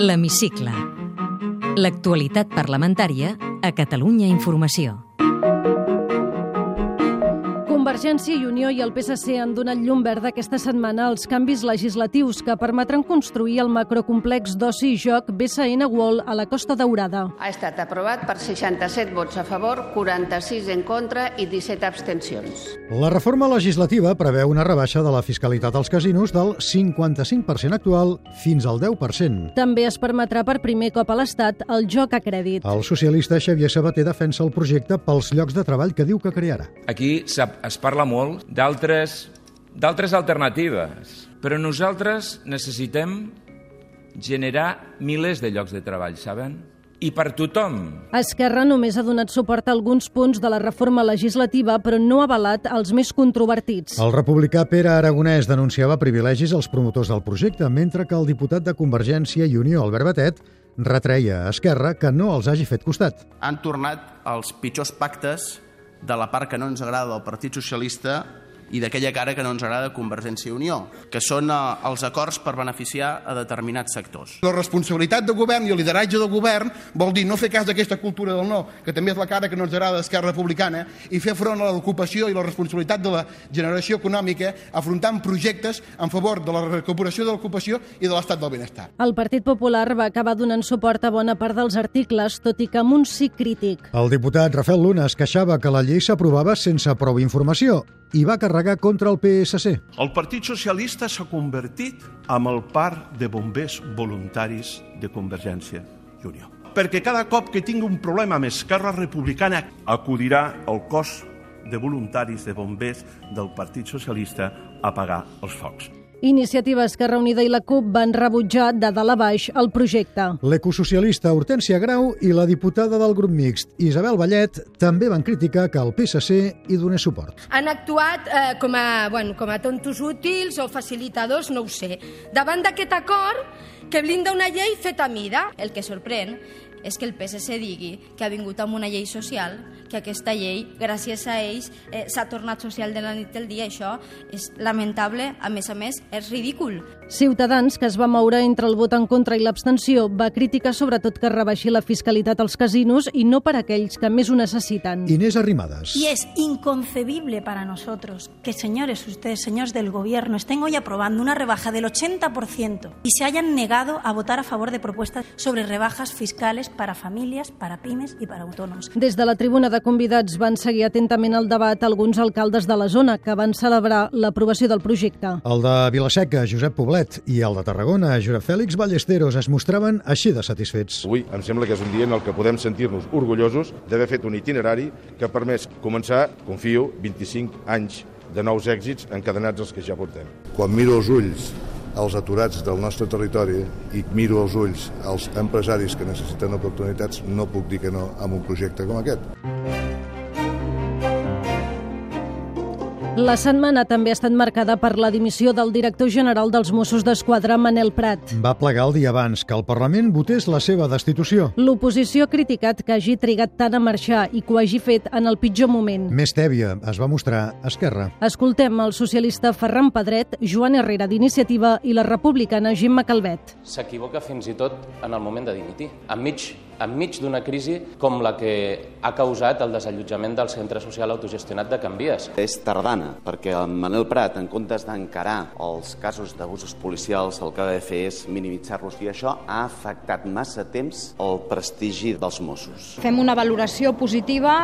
L'Hemicicle. L'actualitat parlamentària a Catalunya Informació. Convergència i Unió i el PSC han donat llum verda aquesta setmana als canvis legislatius que permetran construir el macrocomplex d'oci i joc BSN World a la Costa Daurada. Ha estat aprovat per 67 vots a favor, 46 en contra i 17 abstencions. La reforma legislativa preveu una rebaixa de la fiscalitat als casinos del 55% actual fins al 10%. També es permetrà per primer cop a l'Estat el joc a crèdit. El socialista Xavier Sabater defensa el projecte pels llocs de treball que diu que crearà. Aquí es parla molt d'altres d'altres alternatives, però nosaltres necessitem generar milers de llocs de treball, saben? I per tothom. Esquerra només ha donat suport a alguns punts de la reforma legislativa, però no ha avalat els més controvertits. El republicà Pere Aragonès denunciava privilegis als promotors del projecte, mentre que el diputat de Convergència i Unió, Albert Batet, retreia a Esquerra que no els hagi fet costat. Han tornat els pitjors pactes de la part que no ens agrada del Partit Socialista i d'aquella cara que no ens agrada Convergència i Unió, que són eh, els acords per beneficiar a determinats sectors. La responsabilitat de govern i el lideratge del govern vol dir no fer cas d'aquesta cultura del no, que també és la cara que no ens agrada d'Esquerra Republicana, i fer front a l'ocupació i la responsabilitat de la generació econòmica afrontant projectes en favor de la recuperació de l'ocupació i de l'estat del benestar. El Partit Popular va acabar donant suport a bona part dels articles, tot i que amb un sí crític. El diputat Rafael Luna es queixava que la llei s'aprovava sense prou informació i va carregar contra el PSC. El Partit Socialista s'ha convertit en el parc de bombers voluntaris de Convergència i Unió. Perquè cada cop que tingui un problema amb Esquerra Republicana acudirà el cos de voluntaris de bombers del Partit Socialista a pagar els focs. Iniciativa Esquerra Unida i la CUP van rebutjar de dalt a baix el projecte. L'ecosocialista Hortència Grau i la diputada del grup mixt Isabel Vallet també van criticar que el PSC hi donés suport. Han actuat eh, com, a, bueno, com a tontos útils o facilitadors, no ho sé, davant d'aquest acord que blinda una llei feta a mida. El que sorprèn és que el PSC digui que ha vingut amb una llei social, que aquesta llei, gràcies a ells, eh, s'ha tornat social de la nit del dia. Això és lamentable, a més a més, és ridícul. Ciutadans, que es va moure entre el vot en contra i l'abstenció, va criticar sobretot que rebaixi la fiscalitat als casinos i no per a aquells que més ho necessiten. Inés Arrimadas. Y es inconcebible para nosotros que, señores, ustedes, señores del Gobierno, estén hoy aprobando una rebaja del 80% y se hayan negado a votar a favor de propuestas sobre rebajas fiscales para familias, para pymes y para autónomos. Des de la tribuna de convidats van seguir atentament el debat alguns alcaldes de la zona que van celebrar l'aprovació del projecte. El de Vilaseca, Josep Poblet, i el de Tarragona, Josep Fèlix Ballesteros, es mostraven així de satisfets. Avui em sembla que és un dia en el que podem sentir-nos orgullosos d'haver fet un itinerari que ha permès començar, confio, 25 anys de nous èxits encadenats els que ja portem. Quan miro els ulls als aturats del nostre territori i miro els ulls als empresaris que necessiten oportunitats, no puc dir que no amb un projecte com aquest. La setmana també ha estat marcada per la dimissió del director general dels Mossos d'Esquadra, Manel Prat. Va plegar el dia abans que el Parlament votés la seva destitució. L'oposició ha criticat que hagi trigat tant a marxar i que ho hagi fet en el pitjor moment. Més tèbia es va mostrar Esquerra. Escoltem el socialista Ferran Pedret, Joan Herrera d'Iniciativa i la republicana Gemma Calvet. S'equivoca fins i tot en el moment de dimitir, enmig enmig d'una crisi com la que ha causat el desallotjament del centre social autogestionat de Canvies. És tardana, perquè el Manel Prat, en comptes d'encarar els casos d'abusos policials, el que ha de fer és minimitzar-los i això ha afectat massa temps el prestigi dels Mossos. Fem una valoració positiva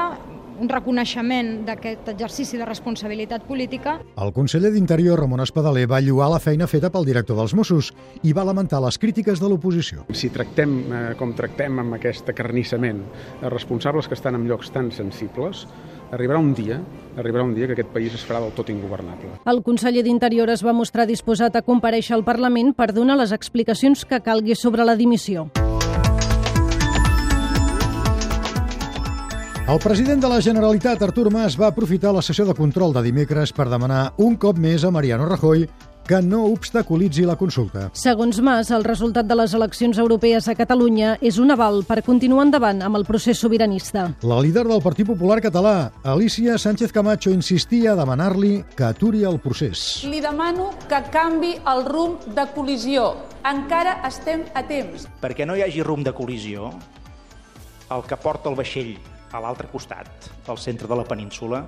un reconeixement d'aquest exercici de responsabilitat política. El conseller d'Interior, Ramon Espadaler, va lluar la feina feta pel director dels Mossos i va lamentar les crítiques de l'oposició. Si tractem eh, com tractem amb aquest acarnissament els responsables que estan en llocs tan sensibles, arribarà un dia, arribarà un dia que aquest país es farà del tot ingovernable. El conseller d'Interior es va mostrar disposat a compareixer al Parlament per donar les explicacions que calgui sobre la dimissió. El president de la Generalitat, Artur Mas, va aprofitar la sessió de control de dimecres per demanar un cop més a Mariano Rajoy que no obstaculitzi la consulta. Segons Mas, el resultat de les eleccions europees a Catalunya és un aval per continuar endavant amb el procés sobiranista. La líder del Partit Popular català, Alicia Sánchez Camacho, insistia a demanar-li que aturi el procés. Li demano que canvi el rumb de col·lisió. Encara estem a temps. Perquè no hi hagi rumb de col·lisió, el que porta el vaixell a l'altre costat, al centre de la península,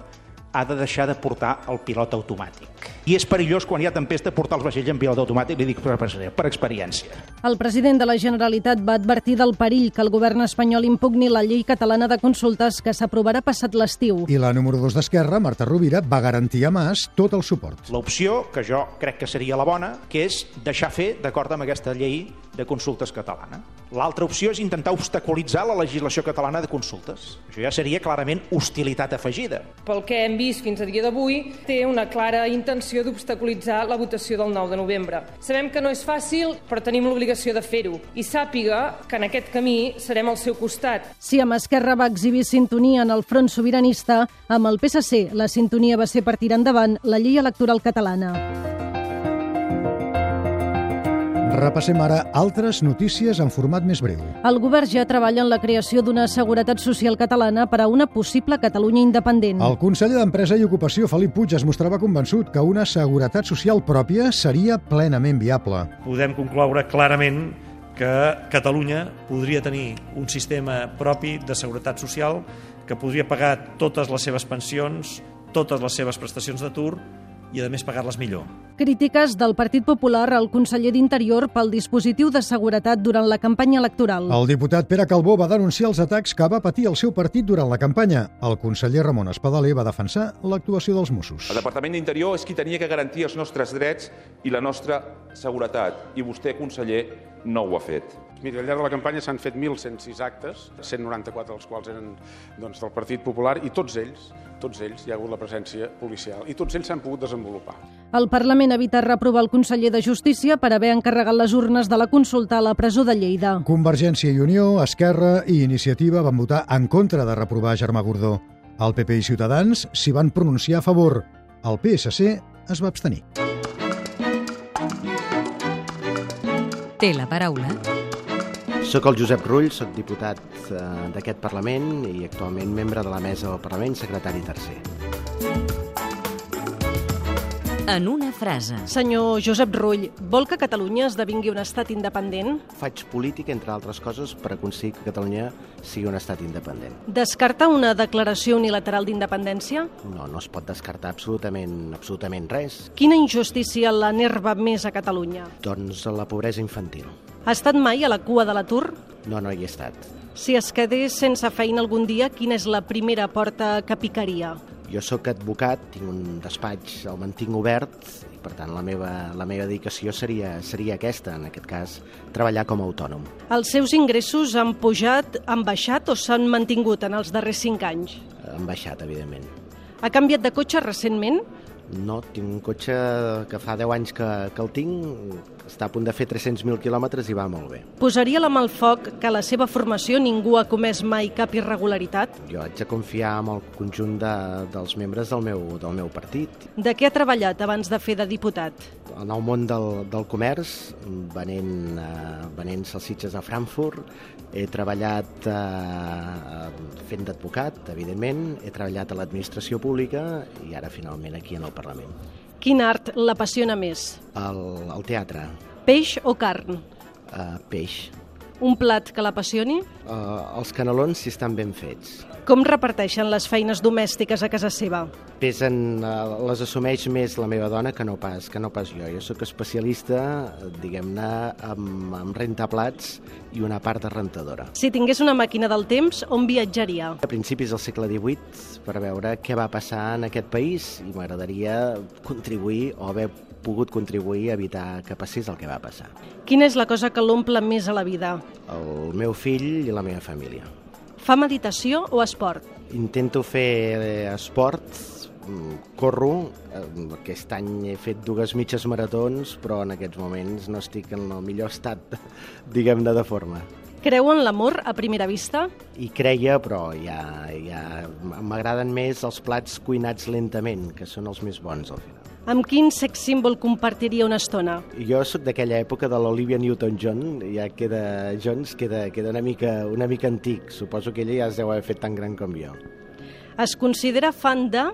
ha de deixar de portar el pilot automàtic. I és perillós quan hi ha tempesta portar els vaixells en pilot automàtic, li dic per, per experiència. El president de la Generalitat va advertir del perill que el govern espanyol impugni la llei catalana de consultes que s'aprovarà passat l'estiu. I la número 2 d'Esquerra, Marta Rovira, va garantir a Mas tot el suport. L'opció, que jo crec que seria la bona, que és deixar fer d'acord amb aquesta llei de consultes catalana. L'altra opció és intentar obstaculitzar la legislació catalana de consultes. Això ja seria clarament hostilitat afegida. Pel que hem vist fins a dia d'avui, té una clara intenció d'obstaculitzar la votació del 9 de novembre. Sabem que no és fàcil, però tenim l'obligació de fer-ho. I sàpiga que en aquest camí serem al seu costat. Si amb Esquerra va exhibir sintonia en el front sobiranista, amb el PSC la sintonia va ser per tirar endavant la llei electoral catalana. Repassem ara altres notícies en format més breu. El govern ja treballa en la creació d'una seguretat social catalana per a una possible Catalunya independent. El conseller d'Empresa i Ocupació, Felip Puig, es mostrava convençut que una seguretat social pròpia seria plenament viable. Podem concloure clarament que Catalunya podria tenir un sistema propi de seguretat social que podria pagar totes les seves pensions, totes les seves prestacions d'atur i, a més, pagar-les millor. Crítiques del Partit Popular al conseller d'Interior pel dispositiu de seguretat durant la campanya electoral. El diputat Pere Calbó va denunciar els atacs que va patir el seu partit durant la campanya. El conseller Ramon Espadaler va defensar l'actuació dels Mossos. El Departament d'Interior és qui tenia que garantir els nostres drets i la nostra seguretat, i vostè, conseller, no ho ha fet. Mira, al llarg de la campanya s'han fet 1.106 actes, 194 dels quals eren doncs, del Partit Popular, i tots ells, tots ells, hi ha hagut la presència policial, i tots ells s'han pogut desenvolupar. El Parlament ha evitat reprovar el conseller de Justícia per haver encarregat les urnes de la consulta a la presó de Lleida. Convergència i Unió, Esquerra i Iniciativa van votar en contra de reprovar Germà Gordó. El PP i Ciutadans s'hi van pronunciar a favor. El PSC es va abstenir. Té la paraula soc el Josep Rull, soc diputat eh, d'aquest Parlament i actualment membre de la mesa del Parlament, secretari tercer. En una frase. Senyor Josep Rull, vol que Catalunya esdevingui un estat independent? Faig política, entre altres coses, per aconseguir que Catalunya sigui un estat independent. Descarta una declaració unilateral d'independència? No, no es pot descartar absolutament, absolutament res. Quina injustícia l'enerva més a Catalunya? Doncs la pobresa infantil. Ha estat mai a la cua de l'atur? No, no hi he estat. Si es quedés sense feina algun dia, quina és la primera porta que picaria? Jo sóc advocat, tinc un despatx, el mantinc obert, i per tant la meva, la meva dedicació seria, seria aquesta, en aquest cas, treballar com a autònom. Els seus ingressos han pujat, han baixat o s'han mantingut en els darrers cinc anys? Han baixat, evidentment. Ha canviat de cotxe recentment? No, tinc un cotxe que fa 10 anys que, que el tinc, està a punt de fer 300.000 quilòmetres i va molt bé. Posaria la mà al foc que a la seva formació ningú ha comès mai cap irregularitat? Jo haig de confiar en el conjunt de, dels membres del meu, del meu partit. De què ha treballat abans de fer de diputat? En el món del, del comerç, venent, eh, venent salsitxes a Frankfurt, he treballat eh, fent d'advocat, evidentment, he treballat a l'administració pública i ara finalment aquí en el Parlament. Quin art l'apassiona més? El, el teatre. Peix o carn? Uh, peix. Un plat que l'apassioni? Uh, els canelons si estan ben fets. Com reparteixen les feines domèstiques a casa seva? Pesen, uh, les assumeix més la meva dona que no pas, que no pas jo. Jo sóc especialista, diguem-ne, amb, amb rentaplats i una part de rentadora. Si tingués una màquina del temps, on viatjaria? A principis del segle XVIII per veure què va passar en aquest país i m'agradaria contribuir o haver pogut contribuir a evitar que passés el que va passar. Quina és la cosa que l'omple més a la vida? El meu fill i la meva família. Fa meditació o esport? Intento fer esport, corro, aquest any he fet dues mitges maratons, però en aquests moments no estic en el millor estat, diguem-ne, de forma. Creu en l'amor a primera vista? Hi creia, però ja, ja m'agraden més els plats cuinats lentament, que són els més bons al final. Amb quin sex símbol compartiria una estona? Jo sóc d'aquella època de l'Olivia Newton-John, ja queda, Jones queda, queda una, mica, una mica antic. Suposo que ella ja es deu haver fet tan gran com jo. Es considera fan de...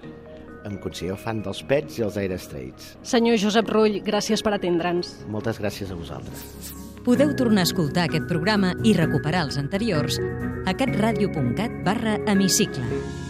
Em considero fan dels Pets i els Aire Straits. Senyor Josep Rull, gràcies per atendre'ns. Moltes gràcies a vosaltres. Podeu tornar a escoltar aquest programa i recuperar els anteriors a catradio.cat barra hemicicle.